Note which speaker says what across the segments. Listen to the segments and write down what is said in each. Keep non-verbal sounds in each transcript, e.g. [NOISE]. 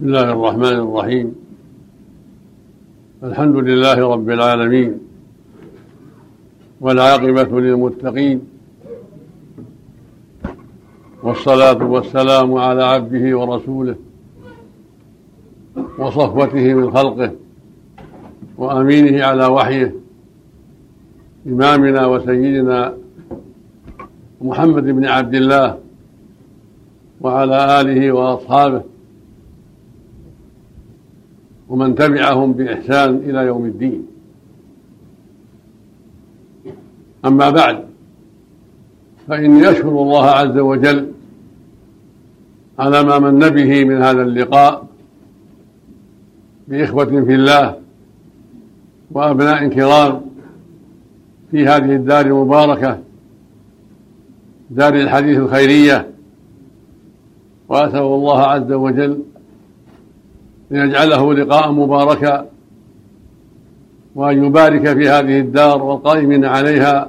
Speaker 1: بسم الله الرحمن الرحيم. الحمد لله رب العالمين. والعاقبة للمتقين. والصلاة والسلام على عبده ورسوله وصفوته من خلقه وأمينه على وحيه. إمامنا وسيدنا محمد بن عبد الله وعلى آله وأصحابه ومن تبعهم بإحسان إلى يوم الدين. أما بعد فإني أشكر الله عز وجل على ما من به من هذا اللقاء بإخوة في الله وأبناء كرام في هذه الدار المباركة دار الحديث الخيرية. وأسأل الله عز وجل أن يجعله لقاء مباركا وأن يبارك في هذه الدار والقائمين عليها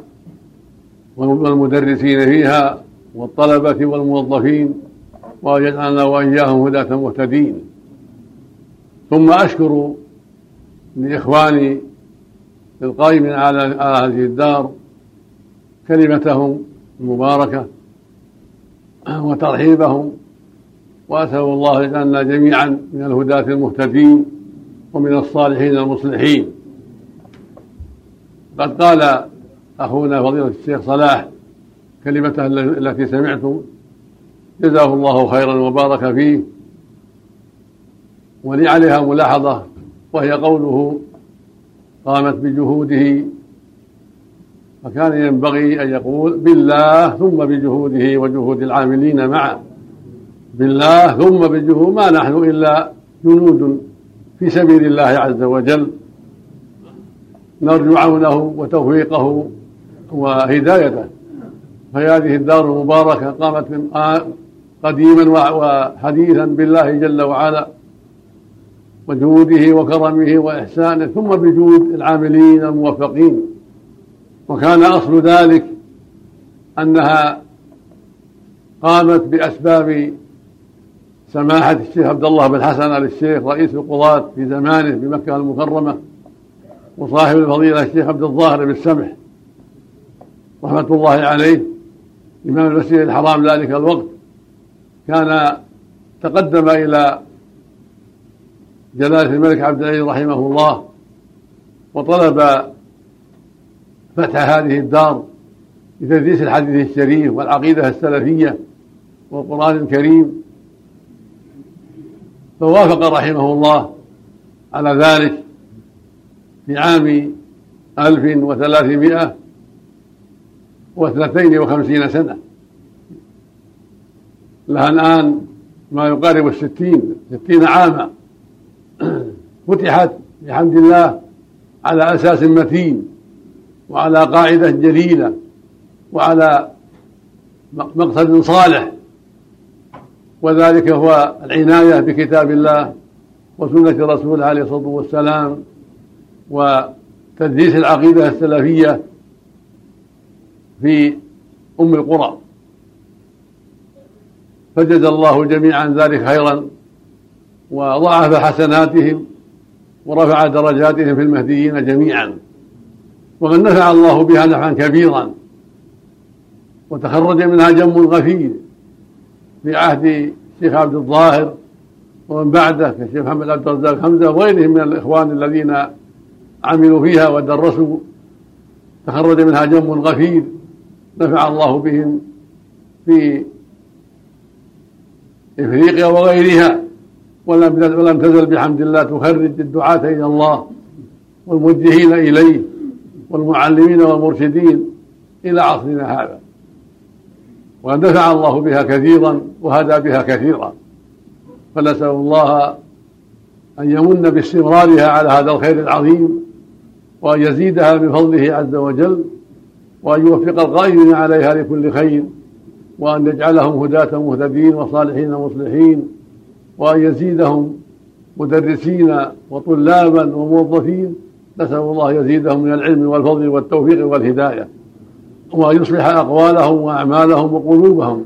Speaker 1: والمدرسين فيها والطلبة والموظفين وأن يجعلنا وإياهم هداة مهتدين. ثم أشكر لإخواني القائمين على هذه الدار كلمتهم المباركة وترحيبهم وأسأل الله يجعلنا جميعا من الهداة المهتدين ومن الصالحين المصلحين. قد قال أخونا فضيلة الشيخ صلاح كلمته التي سمعتم جزاه الله خيرا وبارك فيه ولي عليها ملاحظة وهي قوله قامت بجهوده فكان ينبغي أن يقول بالله ثم بجهوده وجهود العاملين معه بالله ثم بجهود ما نحن إلا جنود في سبيل الله عز وجل. نرجو عونه وتوفيقه وهدايته. فهذه الدار المباركة قامت قديما وحديثا بالله جل وعلا وجوده وكرمه وإحسانه ثم بجود العاملين الموفقين. وكان أصل ذلك أنها قامت بأسباب سماحة الشيخ عبد الله بن حسن آل الشيخ رئيس القضاة في زمانه بمكة المكرمة وصاحب الفضيلة الشيخ عبد الظاهر بن السمح رحمة الله عليه إمام المسجد الحرام ذلك الوقت. كان تقدم إلى جلالة الملك عبد العزيز رحمه الله وطلب فتح هذه الدار لتدريس الحديث الشريف والعقيدة السلفية والقرآن الكريم. فوافق رحمه الله على ذلك في عام ألف وثلاثمائة واثنتين وخمسين سنة. لها الآن ما يقارب الستين ستين عاما. [CLEARS THROAT] فتحت بحمد الله على أساس متين وعلى قاعدة جليلة وعلى مقصد صالح. وذلك هو العناية بكتاب الله وسنة رسوله عليه الصلاة والسلام وتدريس العقيدة السلفية في أم القرى. فجزى الله جميعا ذلك خيرا وضاعف حسناتهم ورفع درجاتهم في المهديين جميعا. وقد نفع الله بها نفعا كبيرا وتخرج منها جم غفير. في عهد الشيخ عبد الظاهر ومن بعده كالشيخ محمد عبد الرزاق حمزة وغيرهم من الإخوان الذين عملوا فيها ودرسوا. تخرج منها جم غفير نفع الله بهم في إفريقيا وغيرها ولم ولم تزل بحمد الله تخرج الدعاة إلى الله والموجهين إليه والمعلمين والمرشدين إلى عصرنا هذا. ونفع الله بها كثيرا وهدى بها كثيرا. فنسأل الله أن يمن باستمرارها على هذا الخير العظيم وأن يزيدها من فضله عز وجل وأن يوفق القائمين عليها لكل خير وأن يجعلهم هداة مهتدين وصالحين مصلحين وأن يزيدهم مدرسين وطلابا وموظفين. نسأل الله يزيدهم من العلم والفضل والتوفيق والهداية. وأن يصلح أقوالهم وأعمالهم وقلوبهم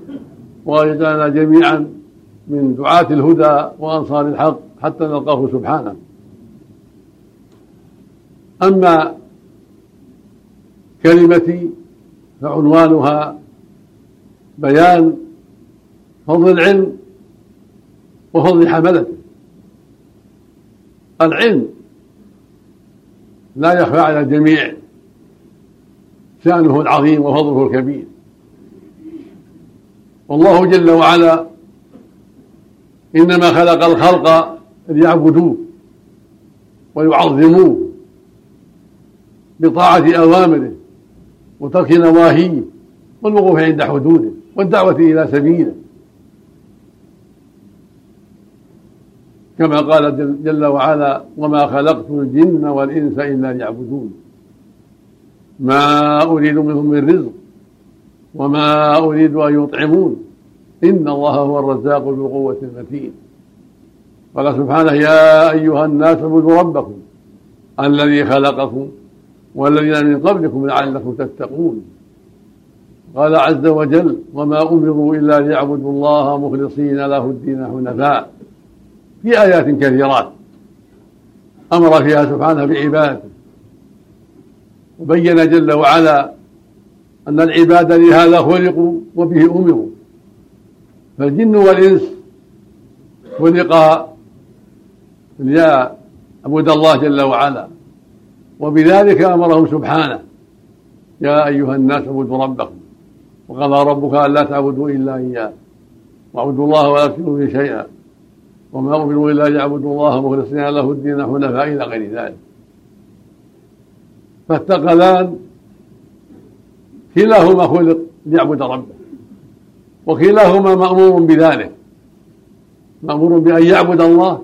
Speaker 1: وأن جميعا من دعاة الهدى وأنصار الحق حتى نلقاه سبحانه. أما كلمتي فعنوانها بيان فضل العلم وفضل حملته. العلم لا يخفى على الجميع. شأنه العظيم وفضله الكبير. والله جل وعلا إنما خلق الخلق ليعبدوه ويعظموه بطاعة أوامره وترك نواهيه والوقوف عند حدوده والدعوة إلى سبيله. كما قال جل وعلا وما خلقت الجن والإنس إلا ليعبدون. ما أريد منهم من رزق وما أريد أن يطعمون. إن الله هو الرزاق ذو القوة المتين. قال سبحانه يا أيها الناس اعبدوا ربكم الذي خلقكم والذين من قبلكم لعلكم تتقون. قال عز وجل وما أمروا إلا ليعبدوا الله مخلصين له الدين حنفاء. في آيات كثيرات أمر فيها سبحانه بعبادته وبين جل وعلا أن العباد لهذا خلقوا وبه أمروا. فالجن والإنس خلقا ليعبد الله جل وعلا. وبذلك أمرهم سبحانه. يا أيها الناس اعبدوا ربكم. وقضى ربك ألا تعبدوا إلا إياه. واعبدوا الله ولا تشركوا به شيئا. وما أمروا إلا ليعبدوا الله مخلصين له الدين حنفاء إلى غير ذلك. فالثقلان كلاهما خلق ليعبد ربه وكلاهما مأمور بذلك مأمور بأن يعبد الله.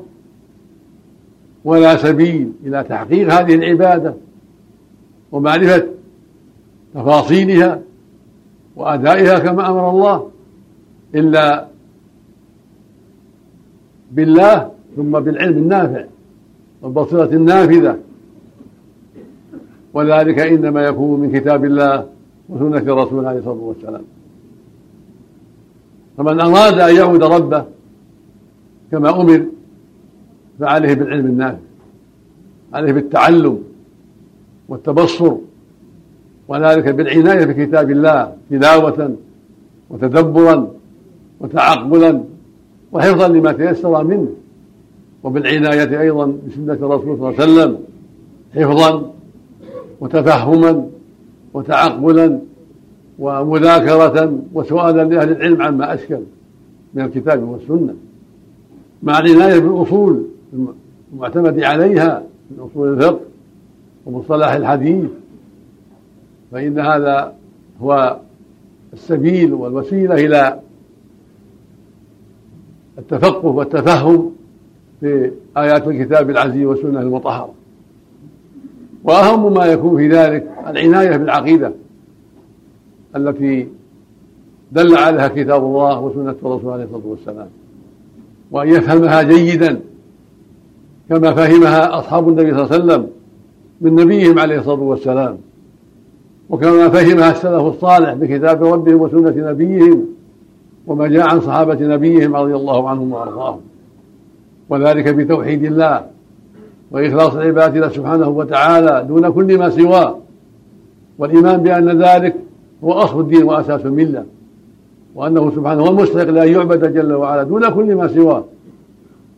Speaker 1: ولا سبيل إلى تحقيق هذه العبادة ومعرفة تفاصيلها وأدائها كما أمر الله إلا بالله ثم بالعلم النافع والبصيرة النافذة. وذلك إنما يكون من كتاب الله وسنة الرسول عليه الصلاة والسلام. فمن أراد أن يعبد ربه كما أمر فعليه بالعلم النافع عليه بالتعلم والتبصر وذلك بالعناية بكتاب الله تلاوة وتدبرا وتعقلا وحفظا لما تيسر منه وبالعناية أيضا بسنة الرسول صلى الله عليه وسلم حفظا وتفهما وتعقلا ومذاكرة وسؤالا لأهل العلم عما أشكل من الكتاب والسنة. مع العناية بالأصول المعتمد عليها من أصول الفقه ومصطلح الحديث فإن هذا هو السبيل والوسيلة إلى التفقه والتفهم في آيات الكتاب العزيز والسنة المطهرة. وأهم ما يكون في ذلك العناية بالعقيدة التي دل عليها كتاب الله وسنة الرسول عليه الصلاة والسلام. وأن يفهمها جيدا كما فهمها أصحاب النبي صلى الله عليه وسلم من نبيهم عليه الصلاة والسلام. وكما فهمها السلف الصالح بكتاب ربهم وسنة نبيهم وما جاء عن صحابة نبيهم رضي الله عنهم وأرضاهم. وذلك بتوحيد الله. وإخلاص العبادة له سبحانه وتعالى دون كل ما سواه. والإيمان بأن ذلك هو أصل الدين وأساس الملة. وأنه سبحانه هو المستحق لأن يعبد جل وعلا دون كل ما سواه.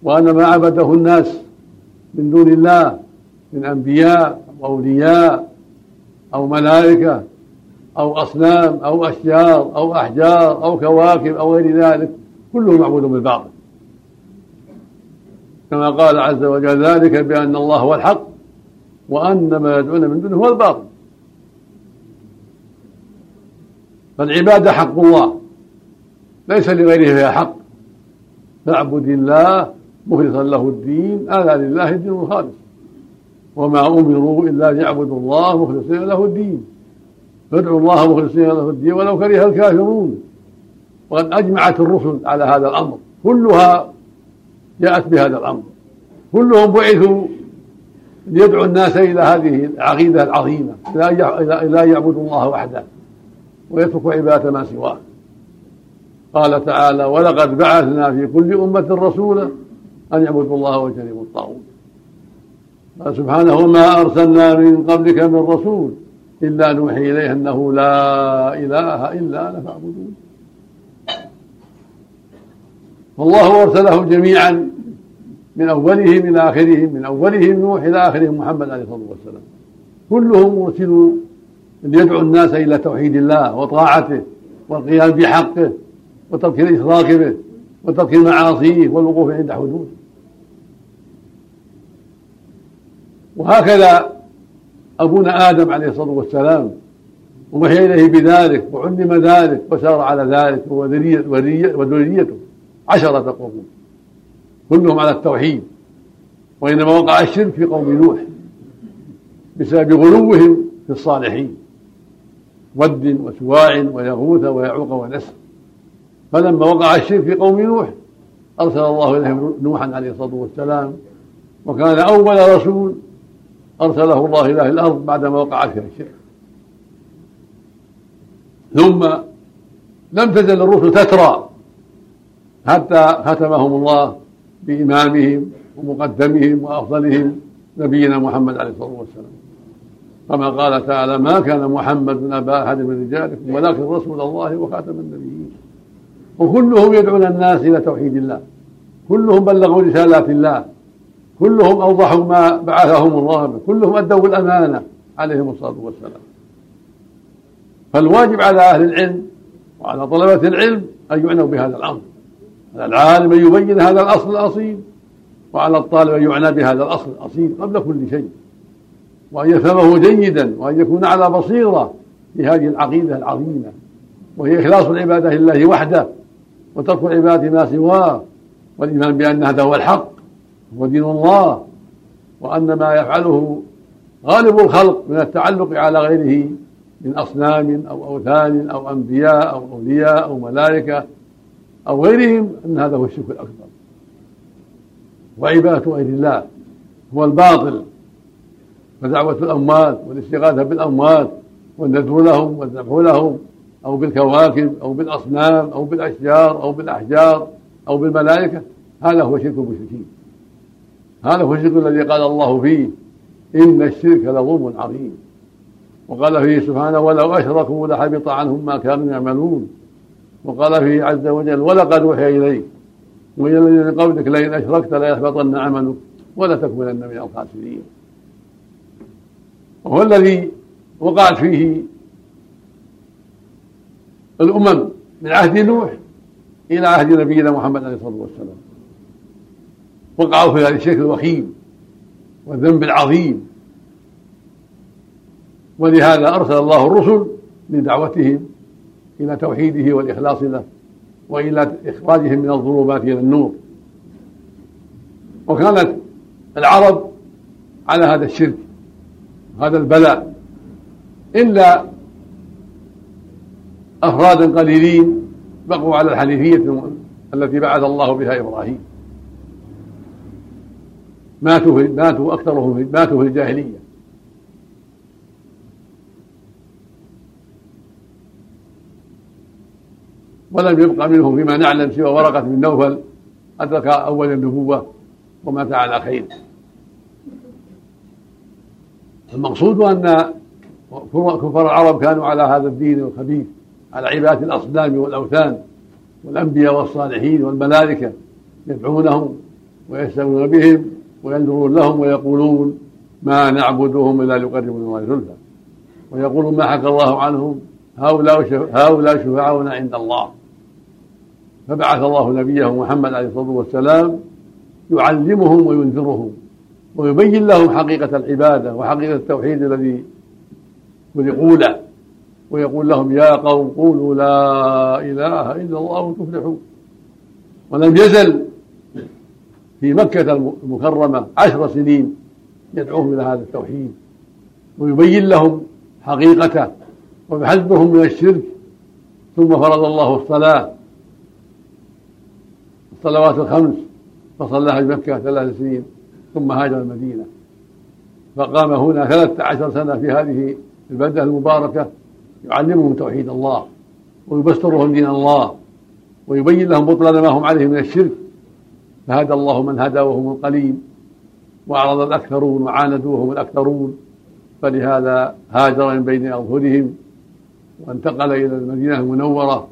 Speaker 1: وأن ما عبده الناس من دون الله من أنبياء وأولياء أو ملائكة أو أصنام أو أشجار أو أحجار أو كواكب أو غير ذلك كله معبود بالباطل. كما قال عز وجل ذلك بأن الله هو الحق وأن ما يدعون من دونه هو الباطل. فالعبادة حق الله ليس لغيره فيها حق. فاعبد الله مخلصا له الدين ألا لله الدين الخالص. وما أمروا إلا ليعبدوا الله مخلصين له الدين. فادعوا الله مخلصين له الدين ولو كره الكافرون. وقد أجمعت الرسل على هذا الأمر. كلها جاءت بهذا الأمر. كلهم بعثوا ليدعوا الناس إلى هذه العقيدة العظيمة إلى أن يعبدوا الله وحده ويتركوا عبادة ما سواه. قال تعالى ولقد بعثنا في كل أمة رسولا أن يعبدوا الله واجتنبوا الطاغوت. قال سبحانه وما أرسلنا من قبلك من رسول إلا نوحي إليه أنه لا إله إلا أنا فاعبدون. فالله أرسله جميعا من أولهم إلى آخرهم من أولهم نوح إلى آخرهم محمد عليه الصلاة والسلام. كلهم مرسلوا ليدعو الناس إلى توحيد الله وطاعته والقيام بحقه وترك الإشراك به وترك معاصيه والوقوف عند حدوده. وهكذا أبونا آدم عليه الصلاة والسلام ووحي إليه بذلك وعلم ذلك وسار على ذلك وذريته. عشرة قرون كلهم على التوحيد. وإنما وقع الشرك في قوم نوح بسبب غلوهم في الصالحين. ود وسواع ويغوث ويعوق ونسر. فلما وقع الشرك في قوم نوح أرسل الله إليهم نوحا عليه الصلاة والسلام. وكان أول رسول أرسله الله إلى الأرض بعدما وقع فيها الشرك. ثم لم تزل الرسل تترى حتى ختمهم الله بإمامهم ومقدمهم وأفضلهم نبينا محمد عليه الصلاة والسلام. كما قال تعالى ما كان محمد أبا أحد من رجالكم ولكن رسول الله وخاتم النبيين. وكلهم يدعون الناس إلى توحيد الله. كلهم بلغوا رسالات الله. كلهم أوضحوا ما بعثهم الله به. كلهم أدوا الأمانة عليهم الصلاة والسلام. فالواجب على أهل العلم وعلى طلبة العلم أن يعنوا بهذا الأمر. العالم أن يبين هذا الأصل الأصيل وعلى الطالب أن يعنى بهذا الأصل الأصيل قبل كل شيء وأن يفهمه جيدا وأن يكون على بصيرة بهذه العقيدة العظيمة وهي إخلاص العبادة لله وحده وترك العبادة ما سواه والإيمان بأن هذا هو الحق هو دين الله وأن ما يفعله غالب الخلق من التعلق على غيره من أصنام أو أوثان أو أنبياء أو أولياء أو ملائكة أو غيرهم أن هذا هو الشرك الأكبر. وعبادة غير الله هو الباطل. فدعوة الأموات والاستغاثة بالأموات والندعو لهم والذبح لهم أو بالكواكب أو بالأصنام أو بالأشجار أو بالأحجار أو بالملائكة. هذا هو شرك المشركين. هذا هو الشرك الذي قال الله فيه إن الشرك لظلم عظيم. وقال فيه سبحانه ولو أشركوا لحبط عنهم ما كانوا يعملون وقال فيه عز وجل ولقد أوحي إليك وإلى الذين من قبلك لئن أشركت ليحبطن عملك ولتكونن من الخاسرين. وهو الذي وقعت فيه الأمم من عهد نوح إلى عهد نبينا محمد عليه الصلاة والسلام. وقعوا في هذا الشرك الوخيم والذنب العظيم. ولهذا أرسل الله الرسل لدعوتهم إلى توحيده والإخلاص له وإلى إخراجهم من الظلمات إلى النور. وكانت العرب على هذا الشرك هذا البلاء. إلا أفرادا قليلين بقوا على الحنيفية التي بعث الله بها إبراهيم. ماتوا في ماتوا أكثرهم ماتوا في الجاهلية. ولم يبق منهم فيما نعلم سوى ورقة بن نوفل أدرك أول النبوة ومات على خير المقصود أن كفار العرب كانوا على هذا الدين الخبيث على عبادة الأصنام والأوثان والأنبياء والصالحين والملائكة يدعونهم ويستغنون بهم وينذرون لهم ويقولون ما نعبدهم إلا ليقربونا الله زلفى ويقولون ما حكى الله عنهم هؤلاء هؤلاء شفعاؤنا عند الله. فبعث الله نبيه محمد عليه الصلاة والسلام يعلمهم وينذرهم ويبين لهم حقيقة العبادة وحقيقة التوحيد الذي خلقوا له. ويقول لهم يا قوم قولوا لا إله إلا الله تفلحون ولم يزل في مكة المكرمة عشر سنين يدعوهم إلى هذا التوحيد. ويبين لهم حقيقته ويحذرهم من الشرك. ثم فرض الله الصلاة الصلوات الخمس فصلاها بمكة ثلاث سنين ثم هاجر المدينة. فقام هنا ثلاثة عشر سنة في هذه البلدة المباركة يعلمهم توحيد الله ويبصرهم دين الله ويبين لهم بطلان ما هم عليه من الشرك. فهدى الله من هدى وهم القليل وأعرض الأكثرون وعاندوا وهم الأكثرون. فلهذا هاجر من بين أظهرهم وانتقل إلى المدينة المنورة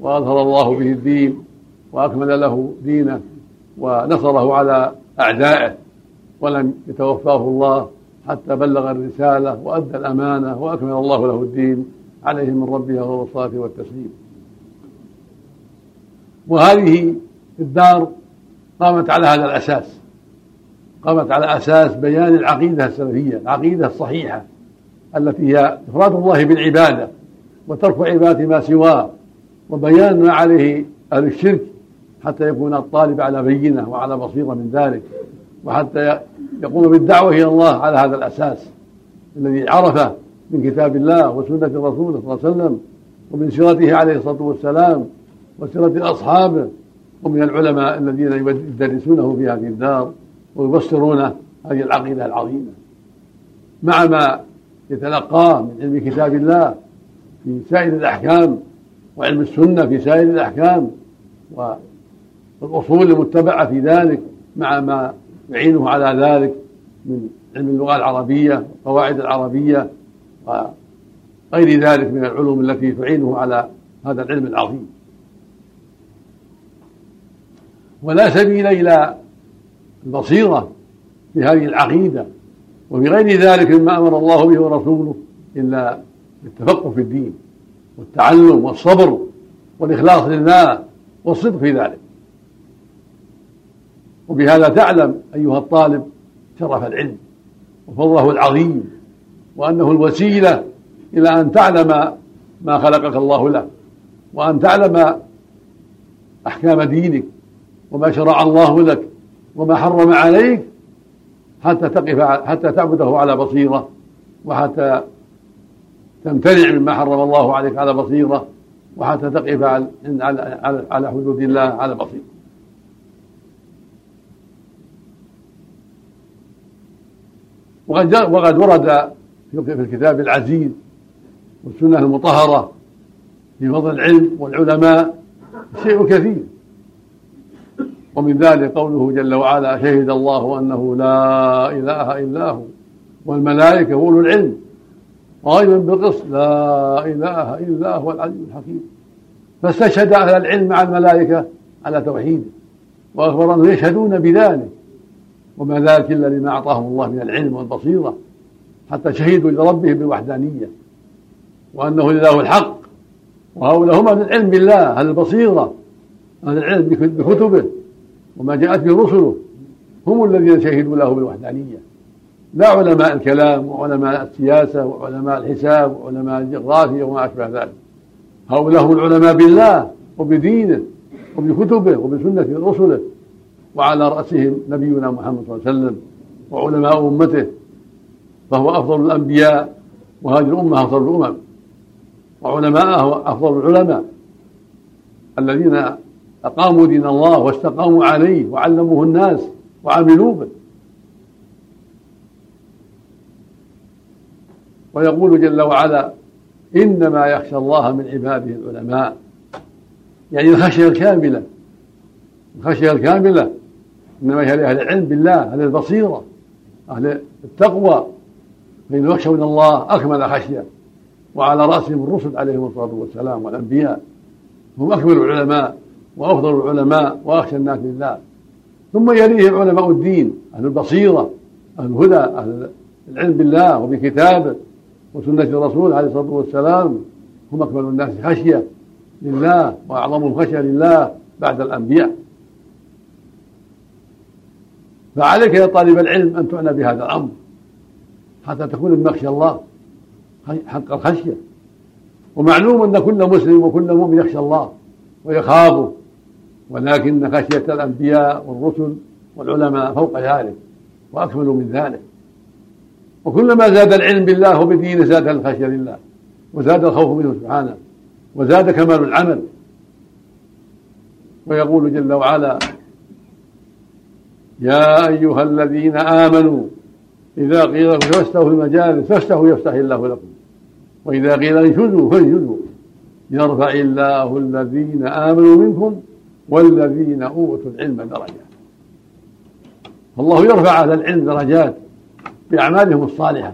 Speaker 1: وأظهر الله به الدين. وأكمل له دينه ونصره على أعدائه ولم يتوفاه الله حتى بلغ الرسالة وأدى الأمانة وأكمل الله له الدين عليه من ربه وهو الصلاة والتسليم. وهذه الدار قامت على هذا الأساس قامت على أساس بيان العقيدة السلفية العقيدة الصحيحة التي هي إفراد الله بالعبادة وترك عبادة ما سواه وبيان ما عليه أهل الشرك حتى يكون الطالب على بينة وعلى بصيرة من ذلك وحتى يقوم بالدعوة إلى الله على هذا الأساس الذي عرفه من كتاب الله وسنة رسوله صلى الله عليه وسلم ومن سيرته عليه الصلاة والسلام وسيرة أصحابه ومن العلماء الذين يدرسونه في هذه الدار ويبصرون هذه العقيدة العظيمة. مع ما يتلقاه من علم كتاب الله في سائر الأحكام وعلم السنة في سائر الأحكام والأصول المتبعة في ذلك مع ما يعينه على ذلك من علم اللغة العربية والقواعد العربية وغير ذلك من العلوم التي تعينه على هذا العلم العظيم. ولا سبيل إلى البصيرة في هذه العقيدة وفي غير ذلك مما أمر الله به ورسوله إلا بالتفقه في الدين والتعلم والصبر والإخلاص لله والصدق في ذلك. وبهذا تعلم أيها الطالب شرف العلم وفضله العظيم وأنه الوسيلة إلى أن تعلم ما خلقك الله له وأن تعلم أحكام دينك وما شرع الله لك وما حرم عليك حتى تقف حتى تعبده على بصيرة وحتى تمتنع مما حرم الله عليك على بصيرة وحتى تقف على حدود الله على بصيرة. وقد وقد ورد في الكتاب العزيز والسنة المطهرة في فضل العلم والعلماء شيء كثير. ومن ذلك قوله جل وعلا شهد الله أنه لا إله إلا هو والملائكة أولو العلم وأيضا بالقسط لا إله إلا هو العليم الحكيم. فاستشهد أهل العلم مع الملائكة على توحيده. وأخبر أنهم يشهدون بذلك. وما ذلك إلا لما أعطاهم الله من العلم والبصيرة حتى شهدوا لربهم بالوحدانية وأنه لله الحق وهؤلاء هم أهل العلم بالله أهل البصيرة أهل العلم بكتبه وما جاءت به رسله هم الذين شهدوا له بالوحدانية. لا علماء الكلام وعلماء السياسة وعلماء الحساب وعلماء الجغرافيا وما أشبه ذلك. هؤلاء هم العلماء بالله وبدينه وبكتبه وبسنة رسله. وعلى رأسهم نبينا محمد صلى الله عليه وسلم وعلماء أمته فهو أفضل الأنبياء وهذه الأمة أفضل الأمم وعلماءه أفضل العلماء الذين أقاموا دين الله واستقاموا عليه وعلموه الناس وعملوا به. ويقول جل وعلا إنما يخشى الله من عباده العلماء يعني الخشية الكاملة الخشية الكاملة إنما هي لأهل العلم بالله أهل البصيرة أهل التقوى فإن يخشون الله أكمل خشية وعلى رأسهم الرسل عليهم الصلاة والسلام والأنبياء هم أكمل العلماء وأفضل العلماء وأخشى الناس لله. ثم يليهم علماء الدين أهل البصيرة أهل الهدى أهل العلم بالله وبكتابه وسنة الرسول عليه الصلاة والسلام. هم أكمل الناس خشية لله وأعظمهم خشية لله بعد الأنبياء. فعليك يا طالب العلم أن تعنى بهذا الأمر حتى تكون من مخشى الله حق الخشية. ومعلوم أن كل مسلم وكل مؤمن يخشى الله ويخافه ولكن خشية الأنبياء والرسل والعلماء فوق ذلك وأكمل من ذلك. وكلما زاد العلم بالله وبدينه زاد الخشية لله وزاد الخوف منه سبحانه وزاد كمال العمل. ويقول جل وعلا يا أيها الذين آمنوا إذا قيل لكم فاستهوا في المجالس فاستهوا يفتح الله لكم. وإذا قيل انشزوا فانشزوا يرفع الله الذين آمنوا منكم والذين أوتوا العلم درجات. فالله يرفع أهل العلم درجات بأعمالهم الصالحة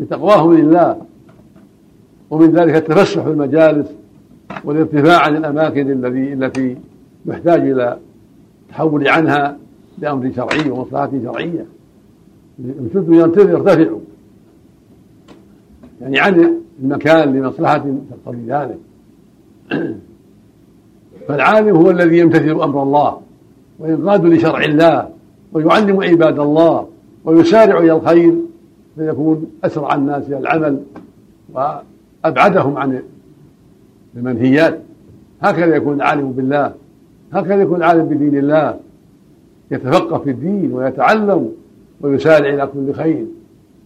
Speaker 1: بتقواهم لله. ومن ذلك التفسح في المجالس والارتفاع عن الأماكن الذي التي يحتاج إلى التحول عنها. لأمر شرعي ومصلحة شرعية. يشد يرتفع يعني عن المكان لمصلحة تقتضي ذلك. [CLEARS THROAT] فالعالم هو الذي يمتثل أمر الله وينقاد لشرع الله ويعلم عباد الله ويسارع إلى الخير فيكون أسرع الناس إلى العمل وأبعدهم عن المنهيات. هكذا يكون العالم بالله هكذا يكون العالم بدين الله. يتفقه في الدين ويتعلم ويسارع إلى كل خير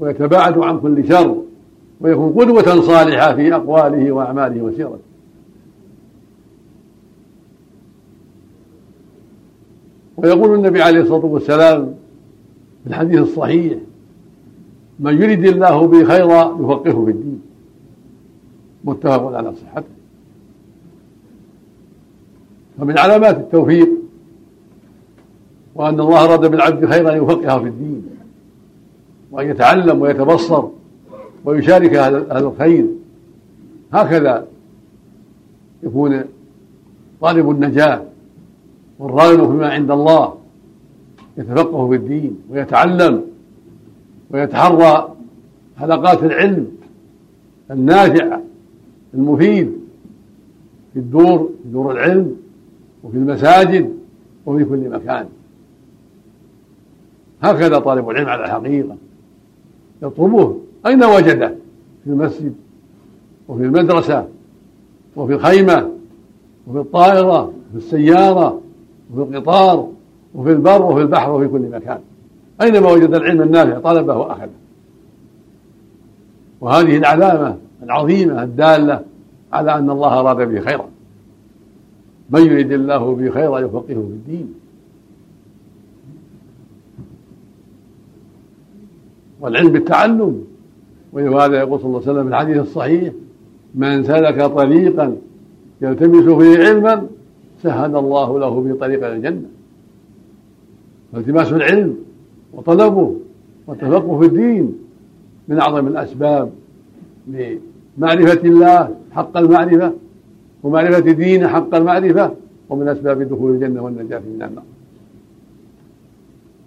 Speaker 1: ويتباعد عن كل شر ويكون قدوة صالحة في أقواله وأعماله وسيرته. ويقول النبي عليه الصلاة والسلام في الحديث الصحيح من يرد الله به خيرا يفقهه في الدين. متفق على صحته. فمن علامات التوفيق وأن الله أراد بالعبد خيرا أن يفقهه في الدين وأن يتعلم ويتبصر ويشارك أهل الخير. هكذا يكون طالب النجاة والراغب فيما عند الله يتفقه في الدين ويتعلم ويتحرى حلقات العلم النافع المفيد في الدور في دور العلم وفي المساجد وفي كل مكان. هكذا طالب العلم على الحقيقة يطلبه أين وجده؟ في المسجد وفي المدرسة وفي الخيمة وفي الطائرة وفي السيارة وفي القطار وفي البر وفي البحر وفي كل مكان. أينما وجد العلم النافع؟ طلبه وأخذه. وهذه العلامة العظيمة الدالة على أن الله أراد به خيرا. من يريد الله به خيرا يفقهه في الدين. والعلم بالتعلم. ولهذا يقول صلى الله عليه وسلم في الحديث الصحيح من سلك طريقا يلتمس فيه علما سهل الله له به طريقا إلى الجنة. فالتماس العلم وطلبه والتفقه في الدين من أعظم الأسباب لمعرفة الله حق المعرفة ومعرفة دينه حق المعرفة ومن أسباب دخول الجنة والنجاة من النار.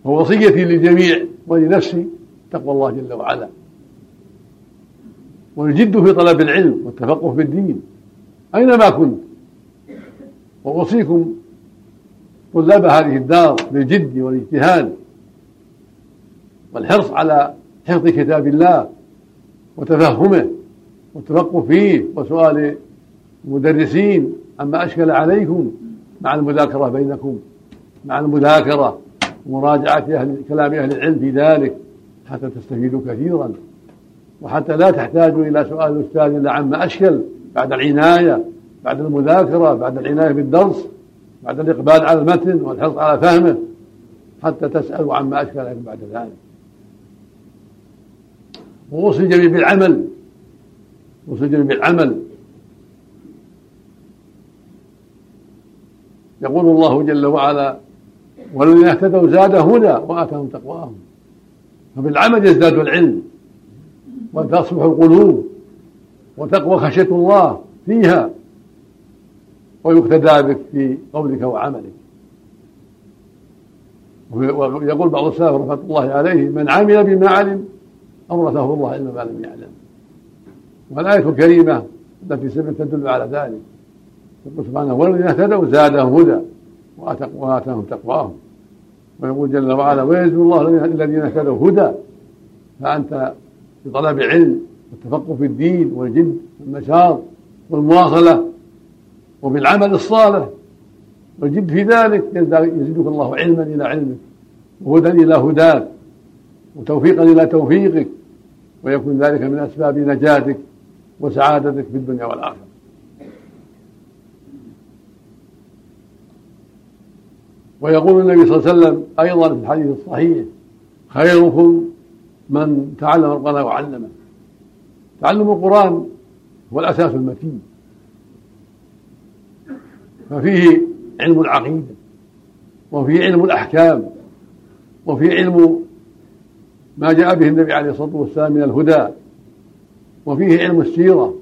Speaker 1: ووصيتي للجميع ولنفسي تقوى الله جل وعلا. والجد في طلب العلم والتفقه في الدين. أينما كنت؟ وأوصيكم طلاب هذه الدار بالجد والاجتهاد والحرص على حفظ كتاب الله وتفهمه والتفقه فيه وسؤال المدرسين عما أشكل عليكم مع المذاكرة بينكم مع المذاكرة ومراجعة أهل كلام أهل العلم في ذلك. حتى تستفيدوا كثيرا. وحتى لا تحتاجوا إلى سؤال الأستاذ إلا عما أشكل بعد العناية بعد المذاكرة بعد العناية بالدرس بعد الإقبال على المتن والحرص على فهمه حتى تسألوا عما أشكل لكم بعد ذلك. ووصي الجميع بالعمل. وصي الجميع بالعمل. يقول الله جل وعلا والذين اهتدوا زاد هدى وآتاهم تقواهم. فبالعمل يزداد العلم وتصبح القلوب وتقوى خشية الله فيها ويقتدى بك في قولك وعملك. ويقول بعض السلف رحمة الله عليه من عمل بما علم أورثه الله علم ما لم يعلم. والآية الكريمة التي سبقت تدل على ذلك. يقول سبحانه والذين اهتدوا زادهم هدى وآتاهم تقواهم. ويقول جل وعلا ويزن الله الذين اهتدوا هدى. فأنت بطلب علم والتفقه في الدين والجد والنشاط والمواصلة وبالعمل الصالح والجد في ذلك يزيدك الله علما إلى علمك وهدى إلى هداك وتوفيقا إلى توفيقك ويكون ذلك من أسباب نجاتك وسعادتك في الدنيا والآخرة. ويقول النبي صلى الله عليه وسلم أيضا في الحديث الصحيح خيركم من تعلم القرآن وعلمه. تعلم القرآن هو الأساس المتين. ففيه علم العقيدة وفيه علم الأحكام وفيه علم ما جاء به النبي عليه الصلاة والسلام من الهدى وفيه علم السيرة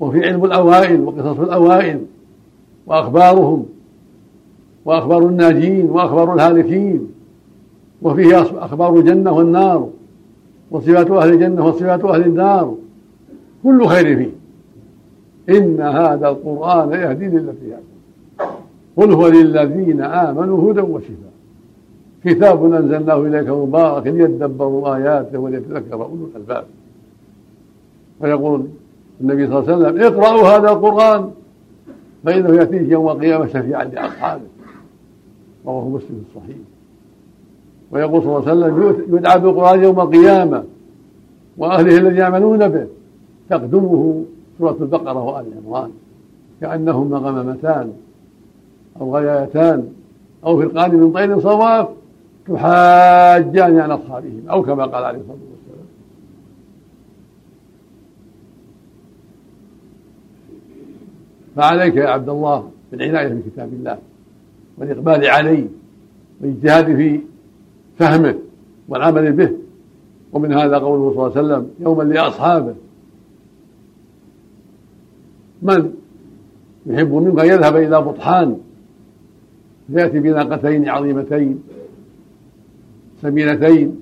Speaker 1: وفيه علم الأوائل وقصص الأوائل وأخبارهم. وأخبار الناجين وأخبار الهالكين وفيه أخبار الجنة والنار وصفات أهل الجنة وصفات أهل النار. كل خير فيه. إن هذا القرآن يهدي للتي هي قل هو للذين آمنوا هدى وشفاء. كتاب أنزلناه إليك مبارك ليدبروا آياته وليتذكر أولو الألباب. ويقول النبي صلى الله عليه وسلم اقرأوا هذا القرآن فإنه يأتيه يوم القيامة شفيعا لأصحابه. رواه مسلم الصحيح. ويقول صلى الله عليه وسلم يدعى بالقرآن يوم القيامة وأهله الذين يعملون به. تقدمه سورة البقرة وآل عمران. كأنهما غمامتان أو غيايتان أو فرقان من طير صواف تحاجان عن أصحابهم أو كما قال عليه الصلاة والسلام. فعليك يا عبد الله بالعناية بكتاب الله. والإقبال عليه والاجتهاد في فهمه والعمل به. ومن هذا قوله صلى الله عليه وسلم يوما لأصحابه. من يحب منكم أن يذهب إلى بطحان؟ فيأتي بناقتين عظيمتين سمينتين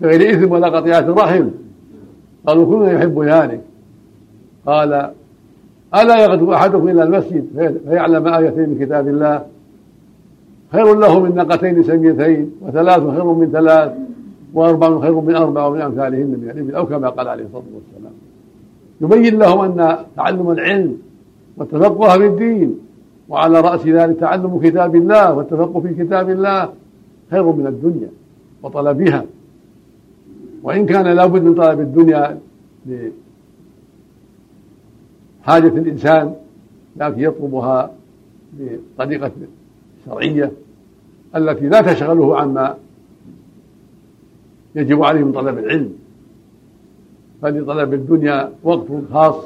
Speaker 1: بغير إثم ولا قطيعة رحم. قالوا كلنا يحب ذلك. قال ألا يغدو أحدكم إلى المسجد فيعلم آيتين من كتاب الله؟ خير له من ناقتين سميتين وثلاث خير من ثلاث وأربع خير من أربع ومن أمثالهن من الإبل أو كما قال عليه الصلاة والسلام. يبين لهم أن تعلم العلم والتفقه في الدين وعلى رأس ذلك تعلم كتاب الله والتفقه في كتاب الله خير من الدنيا وطلبها. وإن كان لابد من طلب الدنيا لحاجة الإنسان لكن يطلبها بطريقة شرعية التي لا تشغله عما يجب عليه من طلب العلم. فلطلب الدنيا وقت خاص.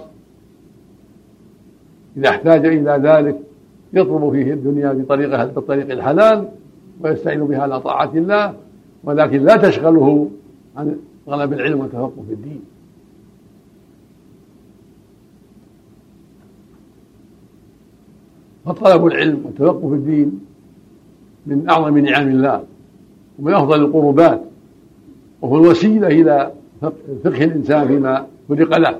Speaker 1: إذا احتاج إلى ذلك يطلب فيه الدنيا بطريقة بالطريق الحلال ويستعين بها على طاعة الله ولكن لا تشغله عن طلب العلم والتفقه في الدين. فطلب العلم والتفقه في الدين من أعظم نعم الله ومن أفضل القربات وهو الوسيلة إلى فقه الإنسان فيما خلق له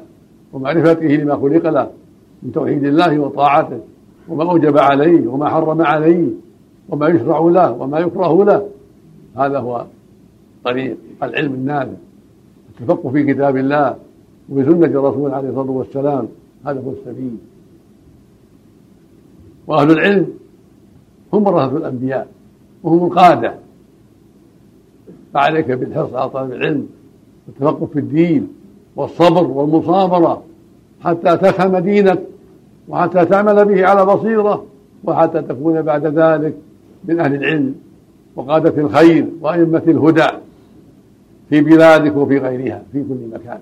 Speaker 1: ومعرفته لما خلق له من توحيد الله وطاعته وما أوجب عليه وما حرم عليه وما يشرع له وما يكره له. هذا هو طريق العلم النافع. التفقه في كتاب الله وفي سنة الرسول عليه الصلاة والسلام هذا هو السبيل. وأهل العلم هم ورثة الأنبياء وهم القادة. فعليك بالحرص على طلب العلم والتفقه في الدين والصبر والمصابرة حتى تفهم دينك وحتى تعمل به على بصيرة وحتى تكون بعد ذلك من أهل العلم وقادة الخير وأئمة الهدى في بلادك وفي غيرها في كل مكان.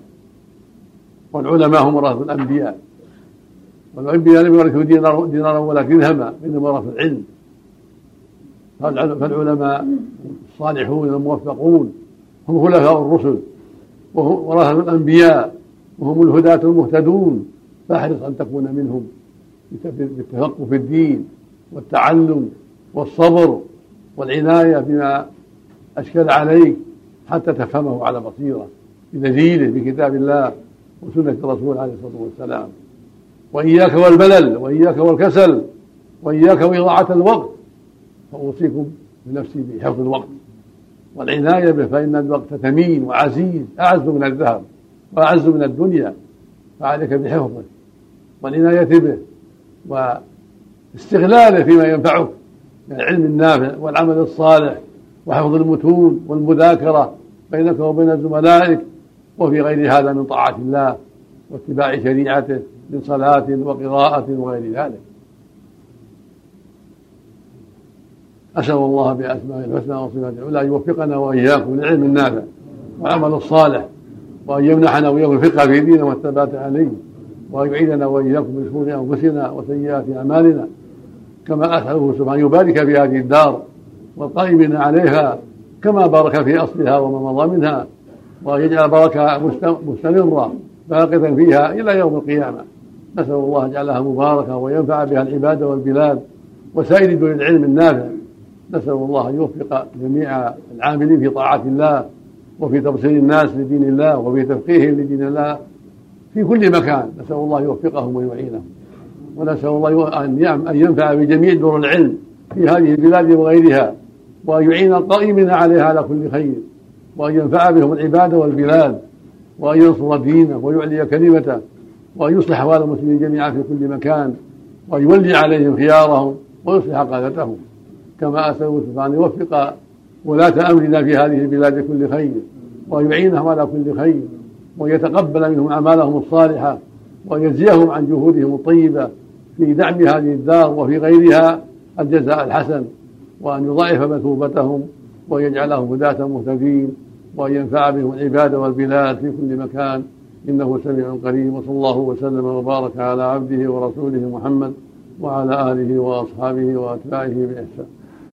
Speaker 1: والعلماء هم ورثة الأنبياء. والأنبياء لم يورثوا دينارا ولا درهما إنما ورثوا العلم. فالعلماء الصالحون الموفقون هم خلفاء الرسل وهم ورثة الأنبياء وهم الهداة المهتدون. فاحرص أن تكون منهم بالتفقه في الدين والتعلم والصبر والعناية بما أشكل عليك حتى تفهمه على بصيرة بدليله بكتاب الله وسنة الرسول عليه الصلاة والسلام. وإياك والملل وإياك والكسل وإياك وإضاعة الوقت. فأوصيكم بنفسي بحفظ الوقت والعناية به فإن الوقت ثمين وعزيز أعز من الذهب وأعز من الدنيا. فعليك بحفظه والعناية به واستغلاله فيما ينفعك من العلم النافع والعمل الصالح وحفظ المتون والمذاكرة بينك وبين زملائك. وفي غير هذا من طاعة الله واتباع شريعته من صلاة وقراءة وغير ذلك. أسأل الله بأسمائه الحسنى وصفاته العلى أن يوفقنا وإياكم للعلم النافع والعمل الصالح وأن يمنحنا وإياكم الفقه في دينه والثبات عليه وأن يعيدنا وإياكم من شرور أنفسنا وسيئات أعمالنا. كما أسأله سبحانه يبارك في هذه الدار والقائمين عليها كما بارك في أصلها وما مضى منها ويجعل بركة مستمرة باقية فيها إلى يوم القيامة. نسأل الله جعلها مباركة وينفع بها العباد والبلاد وسائر دول العلم النافع. نسأل الله أن يوفق جميع العاملين في طاعة الله وفي تبصير الناس لدين الله وفي تفقيههم لدين الله في كل مكان. نسأل الله يوفقهم ويعينهم. ونسأل الله أن ينفع بجميع دور العلم في هذه البلاد وغيرها وأن يعين القائمين عليها على كل خير وأن ينفع بهم العباد والبلاد وأن ينصر دينه ويعلي كلمته وأن يصلح أحوال المسلمين جميعا في كل مكان وأن يولي عليهم خيارهم ويصلح قادتهم. كما أسأله سبحانه أن يوفق ولاة أمرنا في هذه البلاد كل خير وأن يعينهم على كل خير وأن يتقبل منهم أعمالهم الصالحة وأن يجزيهم عن جهودهم الطيبة في دعم هذه الدار وفي غيرها الجزاء الحسن وأن يضاعف مثوبتهم وأن يجعلهم هداة مهتدين وأن ينفع بهم العباد والبلاد في كل مكان. إنه سميع قريب وصلى الله وسلم وبارك على عبده ورسوله محمد وعلى آله وأصحابه وأتباعه بإحسان.